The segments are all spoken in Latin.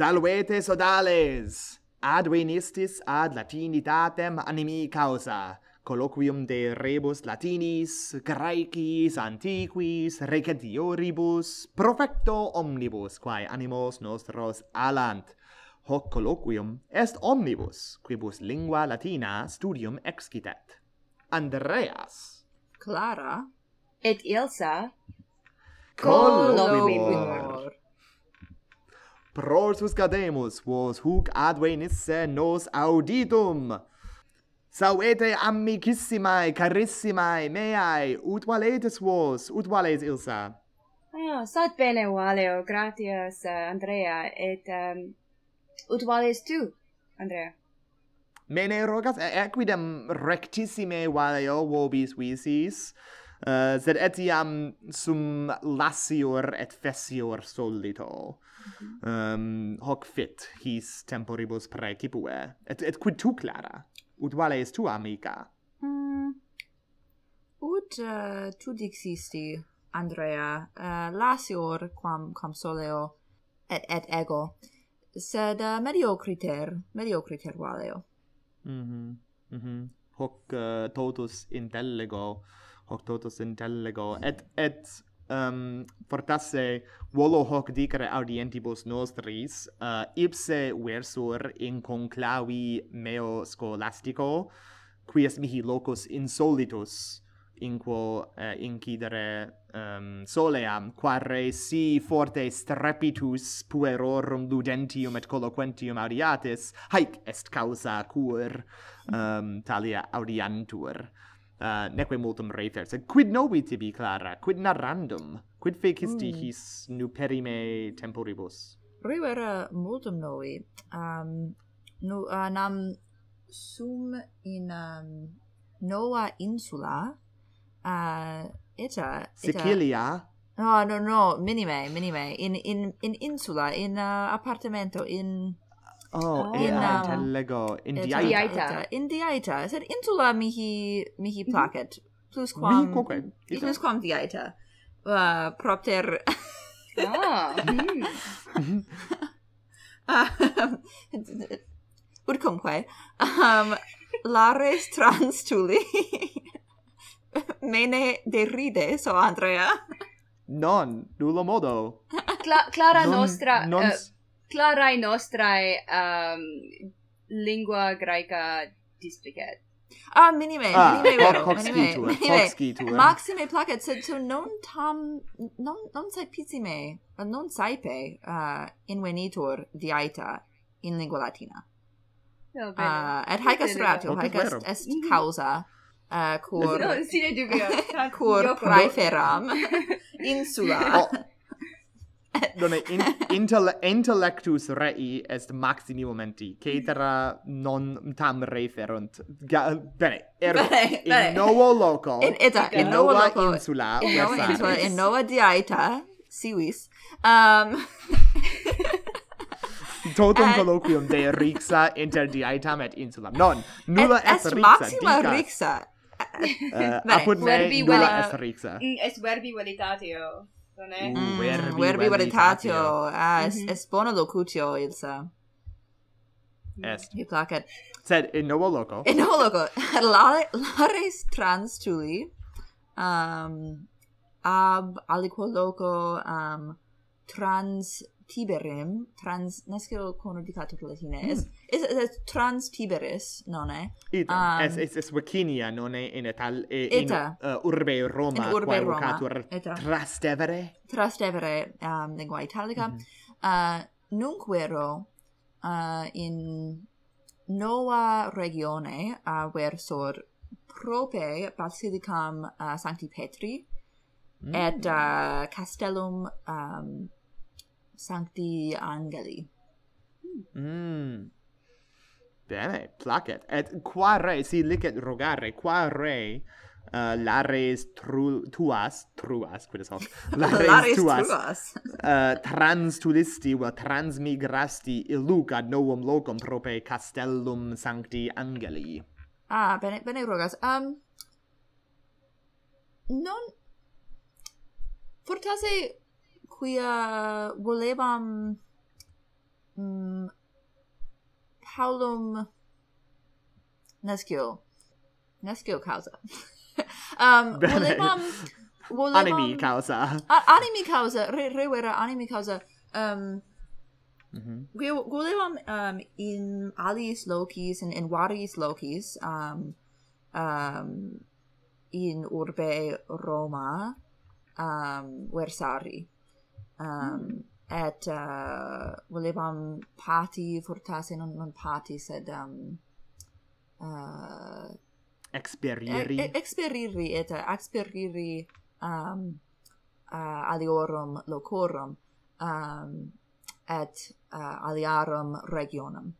Salvete sodales! Ad venistis ad latinitatem animi causa, colloquium de rebus latinis, graecis, antiquis, recentioribus, profecto omnibus, quae animos nostros alant. Hoc colloquium est omnibus, quibus lingua latina studium excitet. Andreas. Clara. Et Ilsa. Colloquium prorsus cademus, vos huc advenisse nos auditum. Sauete amicissimae, carissimae, meae, ut valetes vos, ut vales Ilsa? Ah, sat bene valeo, oh, gratias, uh, Andrea, et um, ut vales tu, Andrea? Mene rogas, equidem rectissime valeo oh, vobis visis, uh, sed etiam sum lassior et fessior solito um, mhm. ehm, hoc fit his temporibus praecipue. Et et quid tu clara? Ut vale est tu amica? Mm. ut uh, tu dixisti andrea. Eh, uh, lassior quam quam soleo et et ego. Sed uh, mediocriter mediocriter valeo. Mhm mm mhm. Mm hoc uh, totus intellego hoc totus intellego et et um fortasse volo hoc dicere audientibus nostris uh, ipse versur in conclavi meo scholastico quies mihi locus insolitus in quo uh, incidere um, soleam, quare si forte strepitus puerorum ludentium et colloquentium audiatis, haec est causa cur um, talia audiantur uh, neque multum refer, sed quid novitibi, Clara, quid narrandum, quid fecisti mm. his nuperime temporibus? Rivera multum novi, um, nu, uh, nam sum in um, nova insula, uh, eta, eta... Sicilia? No, no, no, minime, minime, in, in, in insula, in uh, appartamento, in... Oh, oh um, no. lego indiaita. Indiaita. Indiaita. Sed intula mihi mihi mhm. placet. Plus quam. Mihi quoque. Plus quam diaita. Uh, propter. ah. ut cumque Um, lares trans tuli. Mene deride, so Andrea. Non, nullo modo. Cla Clara non, nostra... Non... Uh, clarae nostrae um, lingua graeca displicet. Ah, minime, ah, minime vero, minime, minime, minime. Maxime placet, sed tu non tam, non, non saipissime, uh, non saipe uh, invenitur diaita in lingua latina. No, bene. Uh, et haec est ratio, haec est, est causa, uh, cur, no, sine dubio, cur praeferam insula. Oh. Donne in, intell intellectus rei est maximi momenti, caetera mm. uh, non tam referunt. Ga bene, er, bene, in bene. novo loco, in, ita, in, in nova loco, insula, in nova insula, in nova diaita, sivis, um, totum eh. colloquium de rixa inter diaetam et insulam. Non, nulla est, est, est maxima rixa, eh, rixa. Uh, apud me, nulla est rixa. Mm, est verbi velitatio non è? Mm, mm, verbi, verbi veritatio. Ah, es, mm-hmm. es bono locutio, Ilsa. Est. Mi placet. Sed in novo loco. In novo loco. Lare, lares trans tuli um, ab aliquo loco um, trans Tiberim, trans, nescio cono dicato per latine, mm. es, es, es, trans Tiberis, non è? Ita, um, es, es, es Wicinia, non è in etal, e, eta. in uh, urbe Roma, in urbe Roma. Trastevere. Trastevere, um, lingua italica. Mm -hmm. uh, vero uh, in nova regione uh, versor prope basilicam uh, Sancti Petri, mm. et uh, castellum um, Sancti Angeli. Mm. Bene, placet. Et qua re, si licet rogare, qua re uh, lares tru, tuas, truas, quid es hoc? Lares, lares tuas, truas. uh, transtulisti, vel transmigrasti illuc ad novum locum prope castellum sancti angeli. Ah, bene, bene rogas. Um, non... Fortasse quia volebam mm, haulum nescio nescio causa um Bene. volebam volebam animi causa a, animi causa re, revera animi causa um Mm -hmm. Um, in alis locis and in, in varis locis um, um, in urbe Roma um, versari um, mm. et uh, volevam pati fortasse non, non pati sed um, uh, experiri e, e, experiri et experiri um, uh, aliorum locorum um, et uh, aliarum regionum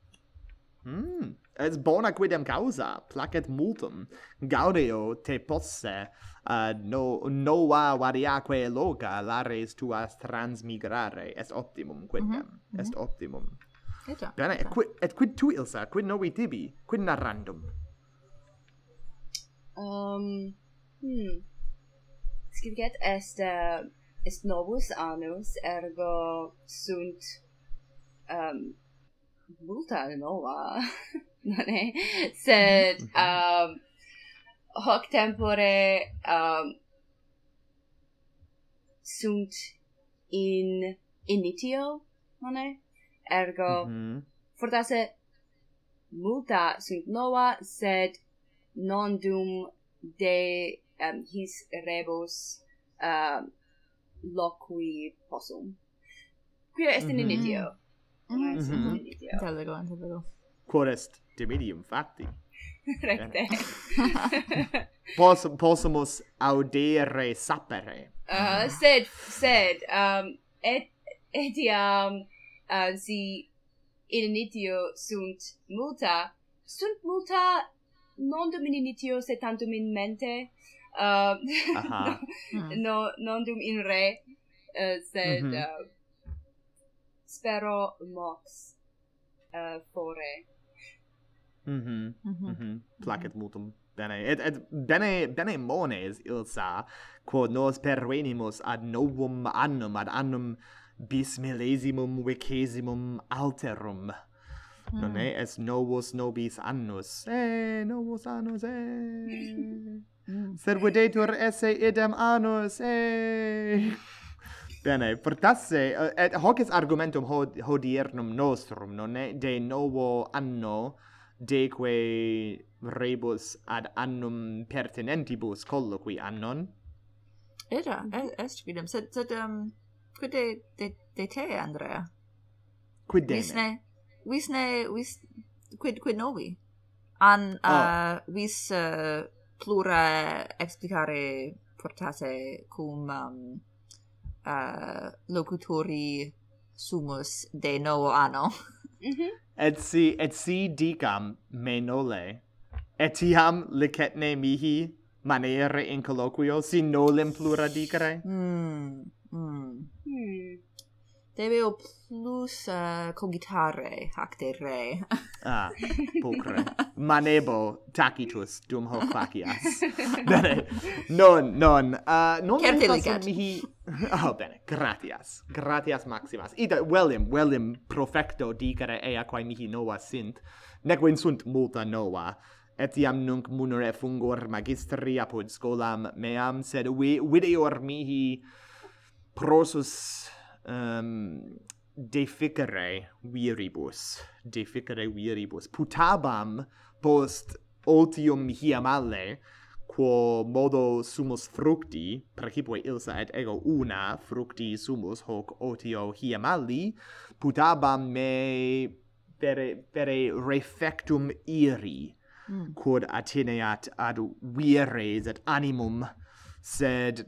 Mm, es bona quidem causa, placet multum. Gaudeo te posse, uh, no, nova variaque loca lares tuas transmigrare. Est optimum quidem, mhm, mm -hmm. est optimum. Eh eta, Bene, eta. Et, quid, et quid tu, Ilsa, quid novi tibi, quid narrandum? Um, hmm. Scribet est, uh, est novus annus, ergo sunt um, multa nova ne sed mhm. um hoc tempore um sunt in initio non ergo mm -hmm. fortasse multa sunt nova sed non dum de um, his rebus um, loqui possum. Quia est in mm -hmm. initio Mm. Mm-hmm. Te est dico, te lo facti. Recte. Eh. Pos, possumus audere sapere. Uh, sed, sed, um, et, etiam, uh, si in initio sunt multa, sunt multa non dum in initio, sed tantum in mente, uh, no, no, non dum in re, uh, sed, mm -hmm. uh, spero mox uh, fore. Mhm. Mm mhm. Mm Placet mutum bene et et bene bene mones ilsa quod nos pervenimus ad novum annum ad annum bis millesimum vicesimum alterum mm. non est es novus nobis annus eh novus annus eh mm. servedetur esse idem annus eh Bene, portasse uh, eh, et hoc est argumentum hod hodiernum nostrum, non de novo anno deque rebus ad annum pertinentibus colloqui annon. Era, eh, est videm, sed, sed, um, quid de, de, de te, Andrea? Quid de visne, Visne, vis, quid, quid novi? An, oh. uh, vis uh, plura explicare portase cum... Um, uh, locutori sumus de novo anno. Mm -hmm. Et si et si dicam me nole etiam licetne mihi manere in colloquio si nolem plura dicere. Mm. Debeo plus uh, cogitare acte re. ah, pulcre. Manebo tacitus dum hoc facias. bene. Non, non. Uh, non Certe licat. Mihi... Oh, bene. Gratias. Gratias maximas. Ida, velim, velim profecto dicere ea quae mihi nova sint, nequin sunt multa nova etiam nunc munere fungor magistri apud scolam meam, sed vi videor mihi prosus um, deficere viribus, deficere viribus, putabam post otium hiam alle, quo modo sumus fructi, praecipe ilsa et ego una fructi sumus hoc otio hiam alli, putabam me pere, pere refectum iri, mm. quod ateneat ad vires et animum, sed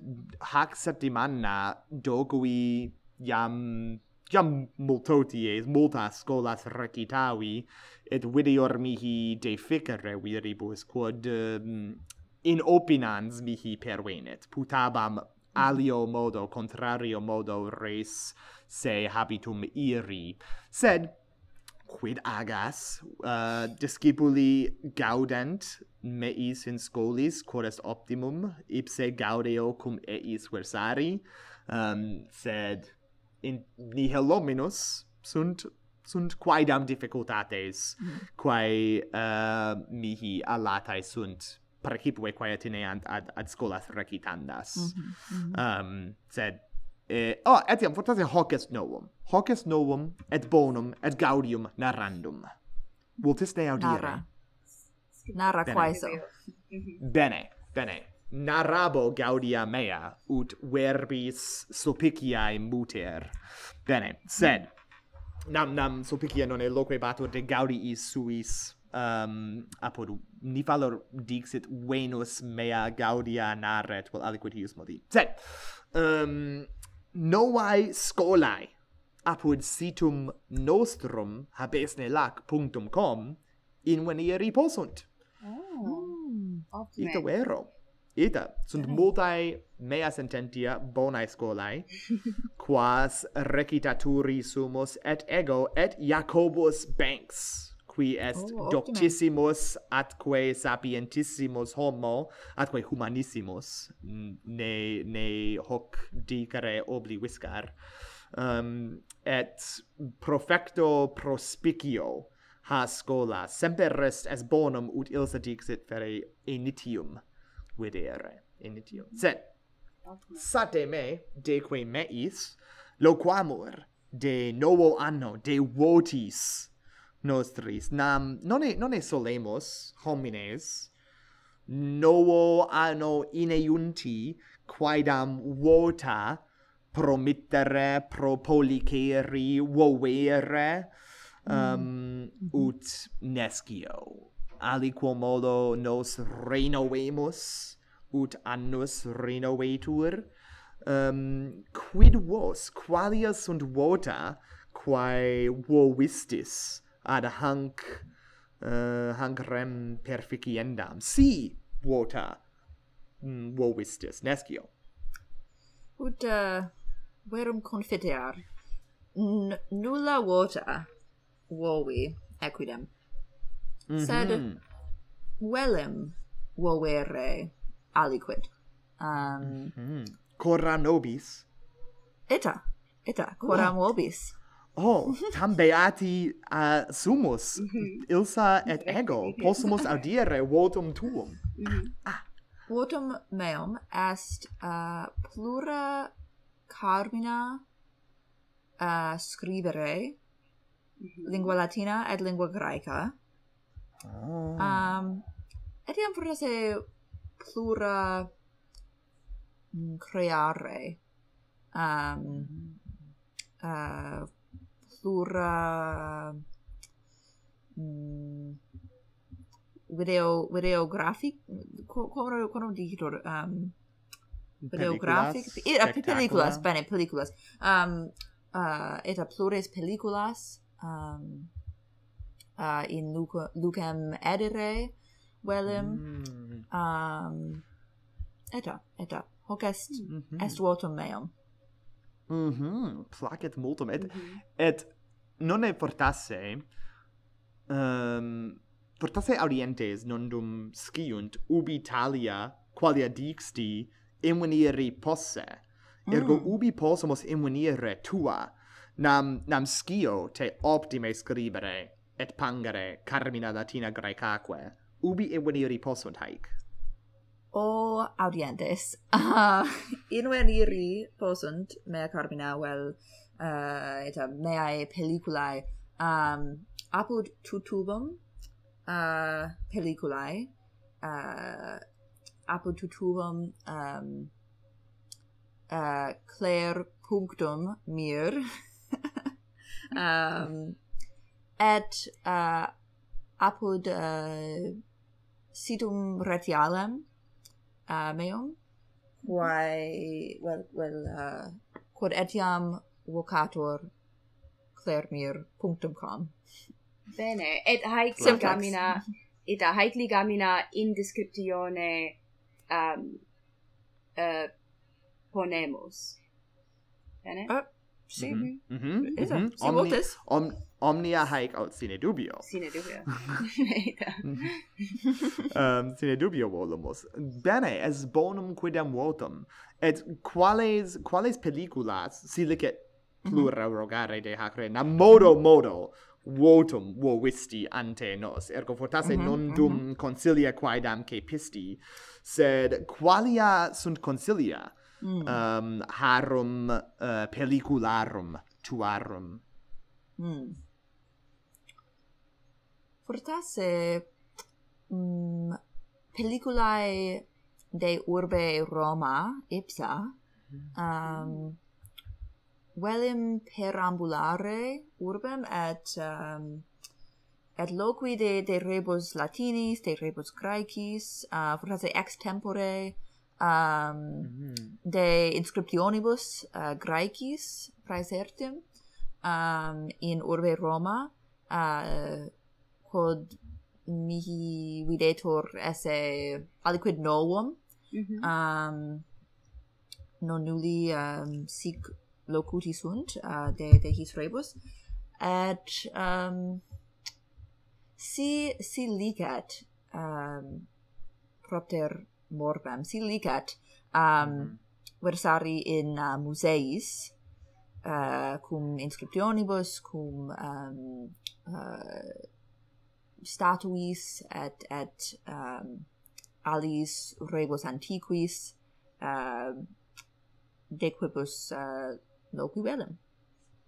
hac septimana dogui jam jam multoties multas scolas recitavi et videor mihi deficere viribus quod um, in opinans mihi pervenet. Putabam alio modo contrario modo res se habitum iri. Sed quid agas? Uh, discipuli gaudent meis in scolis quod est optimum ipse gaudeo cum eis versari. Um, sed in nihil hominos sunt sunt quaedam difficultates mm-hmm. quae uh, mihi alatae sunt percipue quae atineant ad, ad scolas recitandas. Mm -hmm, mm -hmm. Um, sed, eh, oh, etiam fortasse hoc est novum. Hoc est novum, et bonum, et gaudium narrandum. Vultis ne audire? Narra. Narra quaeso. Bene, bene narabo gaudia mea ut verbis supiciae muter. Bene sed nam nam supicia non eloque batur de gaudiis suis um apod ni valor dixit venus mea gaudia narret vel aliquidius modi sed um novae scolae apud situm nostrum habesne lac punctum com in venire posunt. Oh, oh. ito vero Eta sunt multae mea sententia bonae scolae, quas recitaturi sumus et ego et Jacobus Banks, qui est oh, doctissimus atque sapientissimus homo, atque humanissimus, ne, ne hoc dicere obli viscar, um, et profecto prospicio ha scola, semper rest bonum ut ilsa dixit fere initium, vedere in Dio. Sed sate me de quae meis loquamur de novo anno de votis nostris nam non e non e solemus homines novo anno ineiunti quaedam vota promittere propolicere vovere um, mm. ut nescio aliquo modo nos renovemus ut annus renovetur um, quid vos qualia sunt vota quae vovistis ad hanc uh, hanc rem perficiendam. Si vota mm, vovistis nescio ut uh, verum confidear N nulla vota vovi equidem mm -hmm. sed mm-hmm. velem vovere aliquid um mm -hmm. cora nobis eta eta cora nobis oh. oh, tam beati uh, sumus, mm-hmm. ilsa et ego, possumus audire votum tuum. Mm-hmm. Ah. Votum meum est uh, plura carmina uh, scribere, lingua latina et lingua graeca, Ah. Oh. Um, etiam forse plura creare um, uh, plura um, video videographic quorum quorum digitor um videographic era películas bene películas. Um uh eh, a plures películas um uh, in Luca, Lucem edere velim. Mm. Um, eta, eta. Hoc est, mm -hmm. est votum meum. Mm. Placet multum. Et, mm -hmm. et non importasse um, portasse audientes nondum sciunt ubi talia qualia dixti inveniri posse. Ah. Ergo mm. ubi possumus immunire tua, nam, nam scio te optime scribere et pangere carmina latina graecaque ubi eveniri possunt haec. O audientes ah, uh, inveniri possunt mea carmina vel uh, eh, et meae pelliculae um, apud tutubum uh, pelliculae uh, apud tutubum um, uh, clair punctum mir um, et uh, apud uh, situm retialem uh, meum quae well well uh, quod etiam vocator clermir.com bene et haec ligamina et haec ligamina in descriptione um uh, ponemus. Bene? Uh, Si. Mm -hmm. Mm -hmm. Mm -hmm. Si mm-hmm. Omni. Om, omnia haec aut sine dubio. Sine dubio. Mm-hmm. um, sine dubio volumus. Bene, es bonum quidem votum. Et quales, quales pelliculas, si licet mm-hmm. plura rogare de hac rena, modo modo, votum vovisti ante nos ergo fortasse mm -hmm, non dum mm -hmm. concilia quaedam capisti sed qualia sunt concilia mm. um, harum uh, pellicularum tuarum. Mm. Fortasse mm, pelliculae de urbe Roma ipsa um, velim perambulare urbem et um, et loqui de, de rebus latinis, de rebus graecis, uh, fortasse ex tempore, um, mm -hmm. de inscriptionibus uh, Graecis praesertim um, in urbe Roma uh, quod mihi videtur esse aliquid novum mm -hmm. um, non nulli um, sic locuti sunt uh, de, de his rebus et um, si si ligat um, propter morbem silicat um, mm -hmm. versari in uh, museis uh, cum inscriptionibus cum um, uh, statuis et et um, alis rebus antiquis um, uh, de quibus uh, loquivellum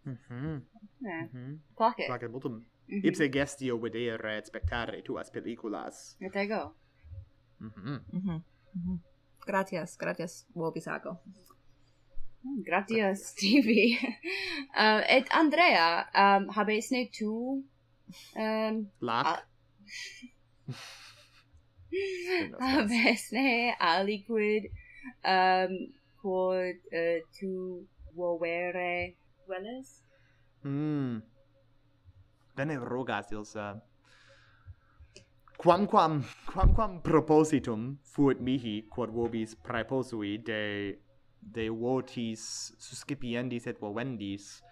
Mhm. Mm mm-hmm. yeah. Mhm. Mm Placet. Placet multum. Mm-hmm. Ipse gestio videre et spectare tuas pelliculas. Et ego. Mhm. Mm mhm. Mm Mhm. Mm -hmm. Gracias, gracias, Wobisago. Gratias, Stevie. uh, et Andrea, um, habes ne tu... Um, Black. habes ne aliquid um, quod uh, tu vovere veles? Mm. Bene rogas, Ilsa quamquam quamquam propositum fuit mihi quod vobis praeposui de de votis suscipiendis et vovendis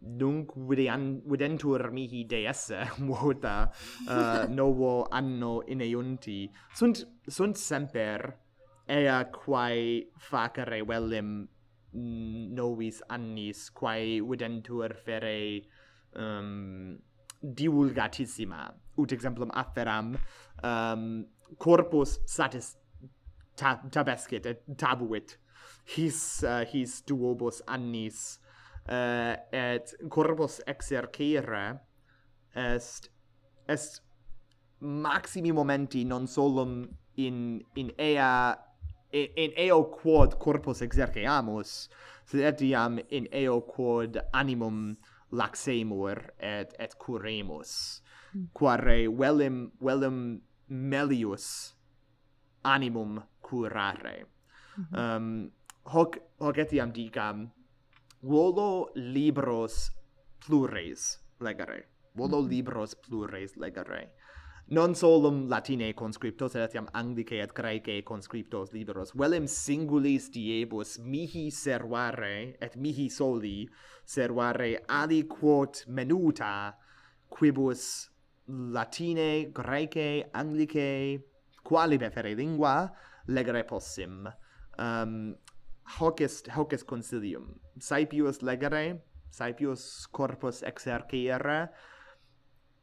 nunc videan, videntur mihi de esse vota uh, novo anno ineiunti. Sunt sunt semper ea quae facere velim novis annis quae videntur fere um, divulgatissima ut exemplum afferam um, corpus satis ta tabescit et tabuit. His uh, his duobus annis uh, et corpus exercere est est maximi momenti non solum in in ea in eo quod corpus exerceamus sed etiam in eo quod animum laxemur et et curemus quare velim velim melius animum curare mm -hmm. um hoc hoc etiam dicam volo libros plures legere volo mm -hmm. libros plures legere non solum latine conscriptos et etiam anglicae et graecae conscriptos libros velim singulis diebus mihi servare et mihi soli servare aliquot menuta quibus latine, grece, anglice, quali prefere lingua, legere possim. Ehm, um, hoc est, hoc est consilium. Saepius legere, saepius corpus exercere,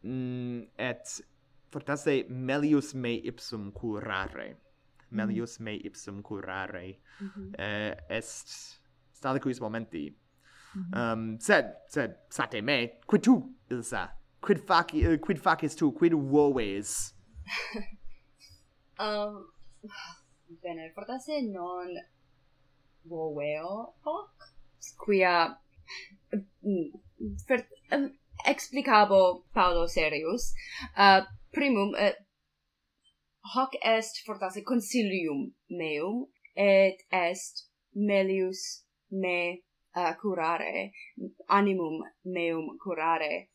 mm, et fortasse melius me ipsum curare. Mm-hmm. Melius me ipsum curare. Mm -hmm. eh, est staliquis momenti. Mm -hmm. um, sed, sed, sate me, quid tu, Ilsa? quid faci uh, quid facis tu quid voves um bene fortasse non voveo hoc quia mm, per, ehm, um, explicabo Paulo Serius uh, primum uh, hoc est fortasse consilium meum et est melius me uh, curare animum meum curare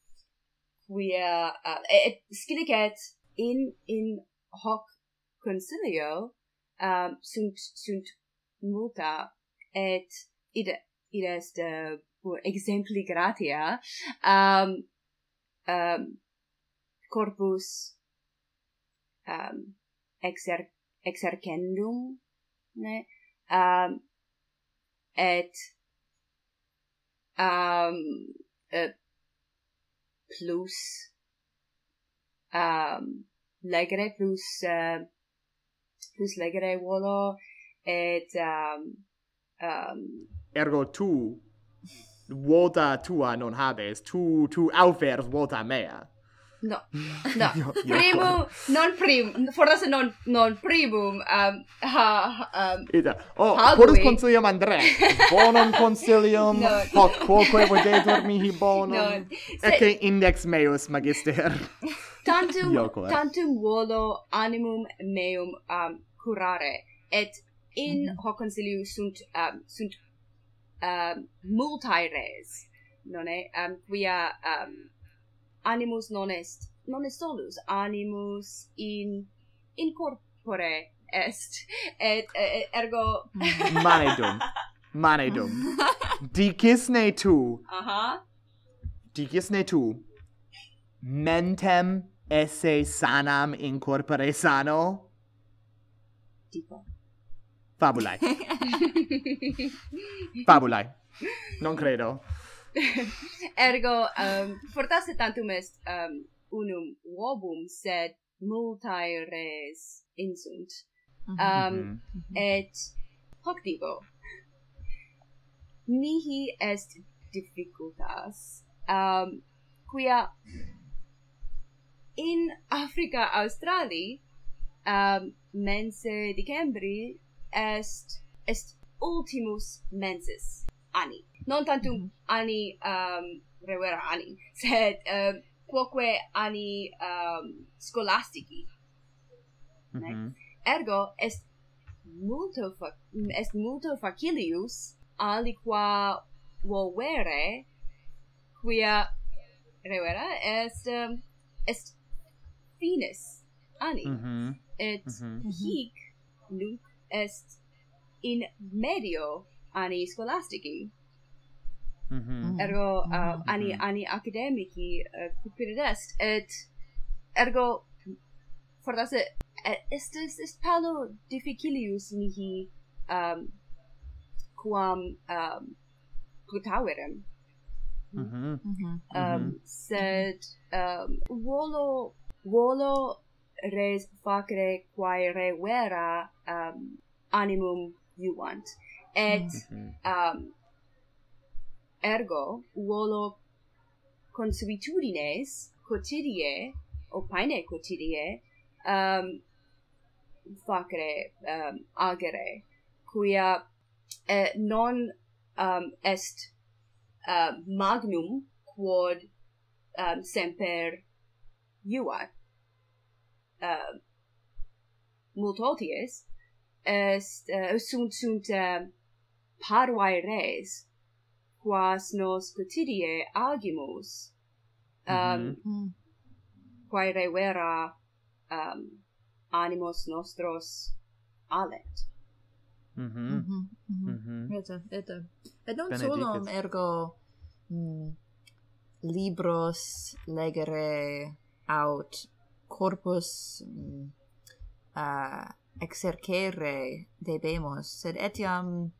quia uh, et scilicet in in hoc consilio um, sunt sunt multa et id id est uh, exempli gratia um, um, corpus um, exer exercendum ne um, et um, uh, plus um, legere plus, uh, plus legere volo, et um, um, ergo tu vota tua non habes, tu, tu aufers vota mea. No, no. io, io primum, non primum, forse non, non primum, um, ha, um, Ida. Oh, porus consilium Andre. bonum consilium, no. hoc quoque videtur mihi bonum, no. Se... ecce index meus magister. Tantum, tantum volo animum meum um, curare, et in mm. hoc consilium sunt, um, sunt um, multae res, non è? Um, quia... Um, animus non est. Non est solus animus in in corpore est et, et ergo manedum. Manedum. Dicisne tu. Aha. Uh dicisne tu. Mentem esse sanam in corpore sano? Tipo. Fabulae. Fabulae. Non credo. Ergo, um, fortasse tantum est um, unum uobum, sed multae res insunt. Mhm. Um, mm -hmm. et hoc digo mihi est difficultas, um, quia in Africa Australi um, mense dicembri est est ultimus mensis anni non tantum mm-hmm. ani um, reverani sed um, quoque ani um, scholastici mm -hmm. ergo est multo fac est multo facilius aliqua volvere quia revera est um, est finis ani mm -hmm. et mm -hmm. hic mm-hmm. nunc est in medio ani scholastici Mm -hmm. Ergo uh, mm -hmm. ani ani mm-hmm. academici uh, cupid est et ergo fortas est est, est palo difficilius mihi um quam um plutaverem mm -hmm. Mm-hmm. um sed um volo volo res facere quae revera um animum juant et um ergo uolo consuetudines quotidie o paine quotidie um facere um, agere quia eh, non um, est uh, magnum quod um, semper iuat uh, multoties est uh, sunt sunt uh, parvae res quas nos quotidie agimus. Mm-hmm. Um mm. -hmm. vera um animos nostros alet. Mhm mm mhm mm mhm eta eta. Et non solum ergo mm, libros legere aut corpus mm, uh, exercere debemus sed etiam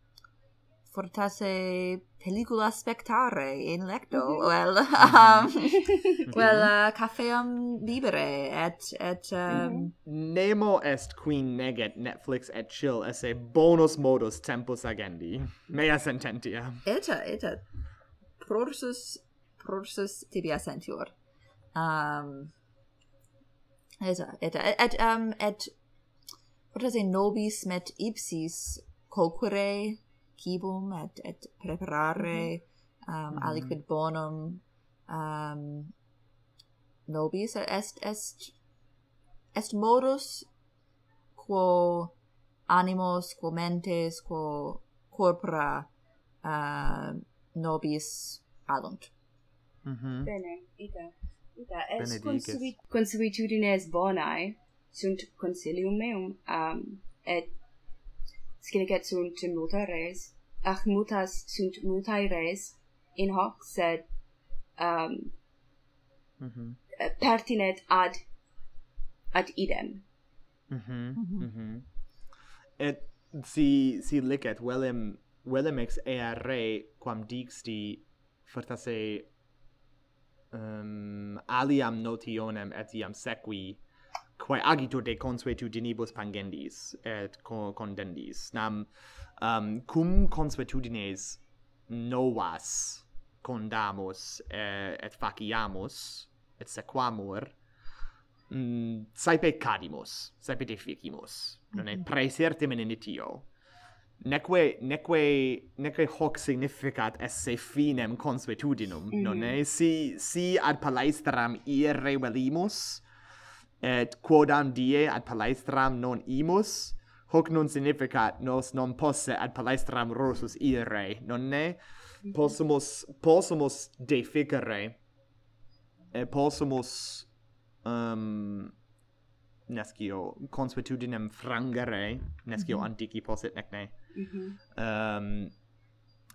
fortasse pellicula spectare in lecto mhm. well mhm. um, well uh, caffeam libere et et um... Mhm. nemo est qui neget netflix et chill esse bonus modus tempus agendi. Mea sententia. Eta eta prorsus prorsus tibia sentior. Um eta eta et, et um et in nobis met ipsis colquere cibum et et preparare mm-hmm. um, mm -hmm. aliquid bonum um, nobis est est est modus quo animos quo mentes quo corpora uh, nobis alunt mm -hmm. bene ita ita est consuetudines bonae sunt consilium meum um, et scilicet sunt multa res, ach multas sunt multae res in hoc, sed um, mm-hmm. eh, mm -hmm. pertinet ad ad idem. Mm -hmm. Mm -hmm. Et si si licet velem velem ex ea re quam dixti fortasse um, aliam notionem etiam sequi quae agito de consuetudinibus pangendis et co condendis nam um, cum consuetudines novas condamus eh, et faciamus et sequamur mm, saepe cadimus saepe deficimus mm -hmm. non mhm. est initio neque neque neque hoc significat esse finem consuetudinum mm. non mhm. est si si ad palaestram ire velimus et quodam die ad palaestram non imus hoc non significat nos non posse ad palaestram rosus ire nonne possumus possumus deficere et possumus um nescio consuetudinem frangere nescio mm -hmm. antici possit nec ne mm -hmm. um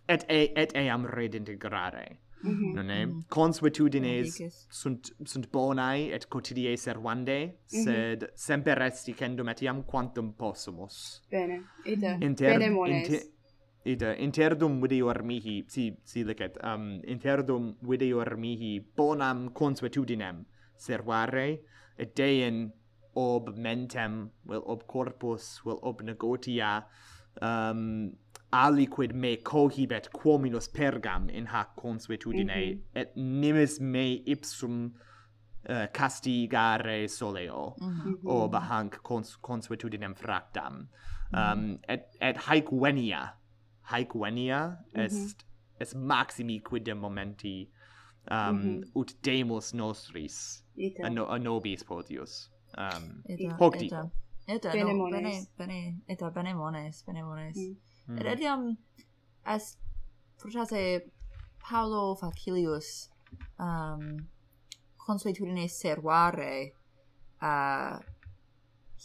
et e, et eam redintegrare -hmm. non è? Mm -hmm. Consuetudines sunt, sunt bonae et quotidiae servandae, mhm. sed semper resti cendum etiam quantum possumus. Bene, ita, Inter, bene mones. Inter, ita, interdum videor mihi, si, si licet, um, interdum videor mihi bonam consuetudinem servare, et dein ob mentem, vel ob corpus, vel ob negotia, um, aliquid me cohibet quominus pergam in hac consuetudine mm -hmm. et nimis me ipsum uh, castigare soleo mm -hmm. ob hanc cons consuetudinem fractam. Um, mm -hmm. et et haec venia haec venia est est maximi quidem momenti um ut demus nostris a, no, a nobis potius um hoc dico Eta, Benemones. no, bene, bene, eta benemones, benemones. Mm. mm. Et etiam, as frutase Paulo Facilius um, consuetudine servare uh,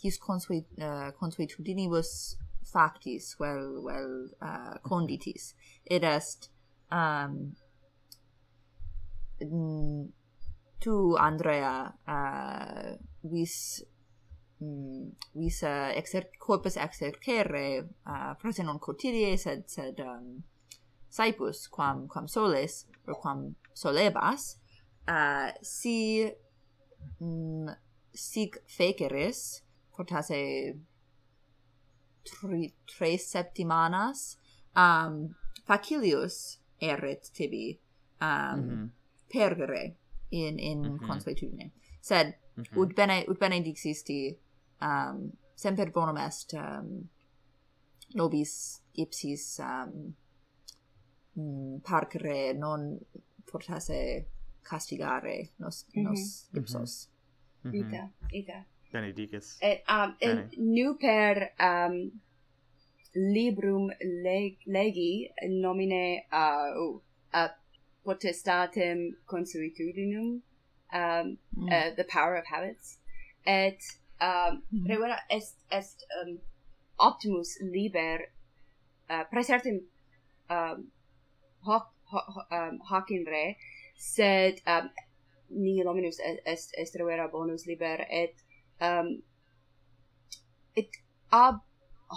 his consuet, uh, consuetudinibus factis vel vel uh, conditis Et est um tu andrea uh, vis mm, vis uh, exer corpus exercere uh, prose non cotidie sed sed um, saipus quam quam soles or quam solebas uh, si mm, sic feceris fortasse tri, tres septimanas um, facilius erit tibi um, mm -hmm. pergere in in mm -hmm. consuetudine sed mm -hmm. ut bene ut benedicisti um, semper bonum est um, nobis ipsis um, mm, parcere non fortasse castigare nos mm -hmm. nos ipsos mm -hmm. ita ita benedicis et um et nu per um librum leg legi nomine uh, uh potestatem consuetudinum um mm. uh, the power of habits et um, mhm. revera est est um, optimus liber uh, praesertim um, hoc, hoc, um, hoc in re sed um, nihil hominus est, est, est revera bonus liber et um, et ab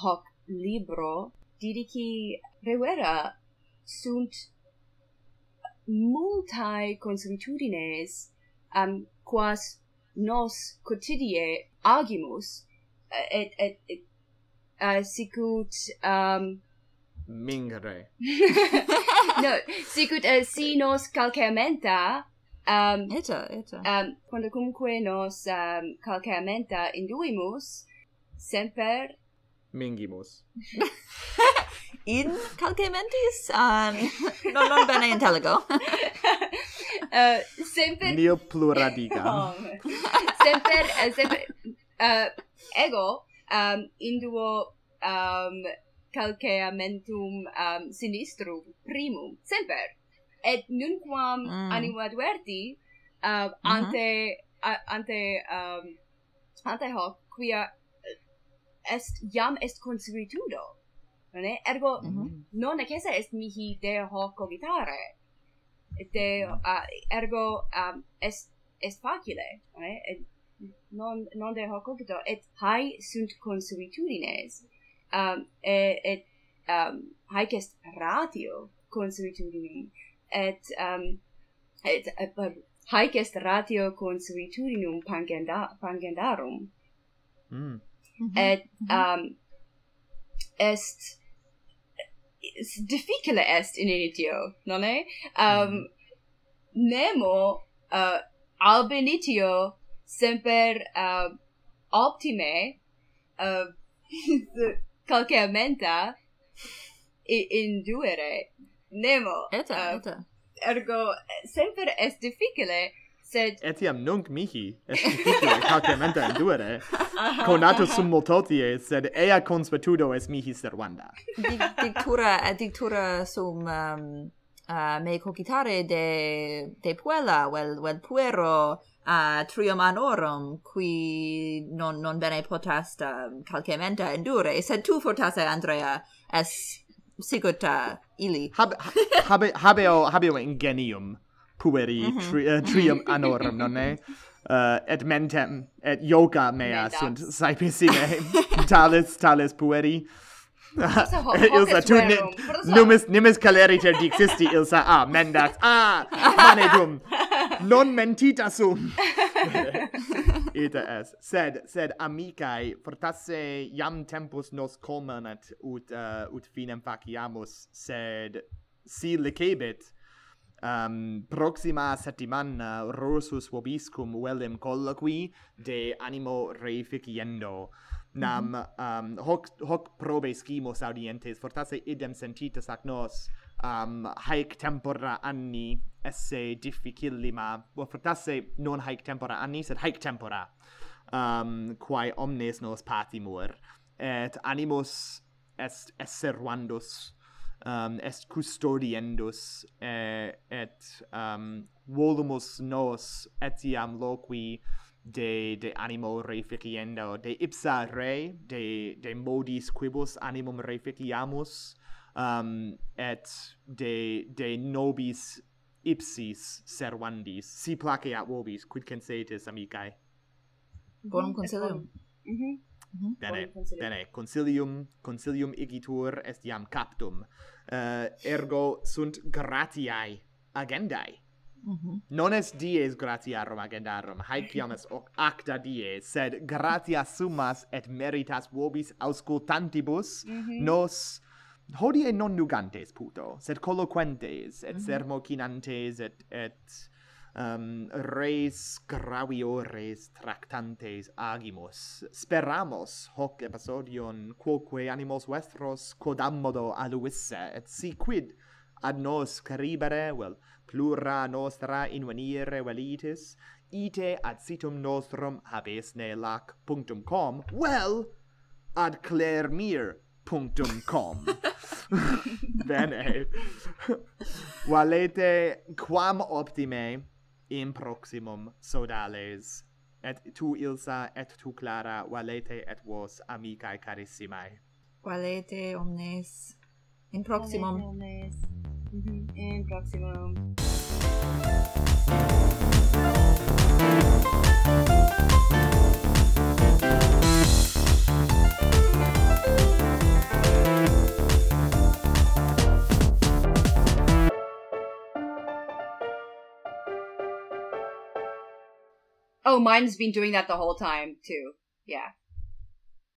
hoc libro didici revera sunt multae consuetudines um, quas nos quotidie agimus et et, et uh, sicut um mingere no sicut uh, si nos calcamenta um eta eta. um quando cumque nos um calcamenta induimus semper mingimus. in calce mentis? Um, non non bene intellego. Uh, semper neo pluradiga. Semper uh, semper uh, ego um, induo um, calceamentum um, sinistrum primum semper et nunquam mm. anima adverti uh, mm -hmm. ante uh, ante um, ante hoc quia est iam est consuetudo non è? Ergo mm -hmm. non è che se est mihi deo cogitare. de uh, ergo um, est, est facile, non è? Et non, non deo cogito, et hai sunt consuetudines, um, et, et um, haec est ratio consuetudinum, et, um, et, et uh, haec est ratio consuetudinum pangenda, pangendarum. Mm. Mm -hmm. Et, um, est difficile est in initio, non è? Um, mm-hmm. nemo uh, ab initio semper uh, optime uh, calcea menta induere. Nemo. Eta, uh, eta. Ergo, semper est difficile sed etiam nunc mihi est difficile calcementa induere conatus sum multotie sed ea consuetudo est mihi servanda. Dictura dictura sum um, uh, me cogitare de de puella vel vel puero uh, trium anorum qui non non bene potest um, calcementa endure sed tu fortasse andrea es sicut uh, ili. Hab, habe habeo habeo ingenium pueri mm -hmm. tri, uh, trium anorum nonne uh, et mentem et yoga mea Meda. sunt saepis talis talis pueri. Ilsa eh, tu ne, numis numis caleri ter dixisti Ilsa ah mendax. Ah manedum non mentita sum. Ita es. Sed sed amicae fortasse iam tempus nos comernat ut uh, ut finem faciamus sed si licebit Um, proxima settimana Rosus vobiscum velem colloqui de animo reificiendo. Nam mm -hmm. um, hoc, hoc probe scimus audientes fortasse idem sentitus ac nos um, haec tempora anni esse difficillima, well, fortasse non haec tempora anni, sed haec tempora, um, quae omnes nos patimur, et animus est esservandus um, est custodiendus eh, et um, volumus nos etiam loqui de de animo reficienda de ipsa re de de modis quibus animum reficiamus um et de de nobis ipsis servandis si placeat vobis quid consetis amicae? Bonum consilium mhm mm Mm -hmm. Bene, bene, consilium, consilium igitur est iam captum. Uh, ergo sunt gratiae agendae. Mm -hmm. Non est dies gratiarum agendarum, haec iam est acta dies, sed gratia summas et meritas vobis auscultantibus mm -hmm. nos hodie non nugantes puto, sed colloquentes et mm -hmm. sermocinantes et et um, res graviores tractantes agimus. Speramos hoc episodion quoque animos vestros codammodo aluisse, et si quid ad nos caribere, vel, plura nostra invenire velitis, ite ad situm nostrum habesne lac punctum com, well, ad clermir punctum com. Bene. Valete quam optime in proximum sodales. Et tu ilsa et tu clara valete et vos amicae carissimae. Valete omnes. In proximum. Valete omnes. Mhm. In proximum. Thank you. Oh, mine's been doing that the whole time too. Yeah.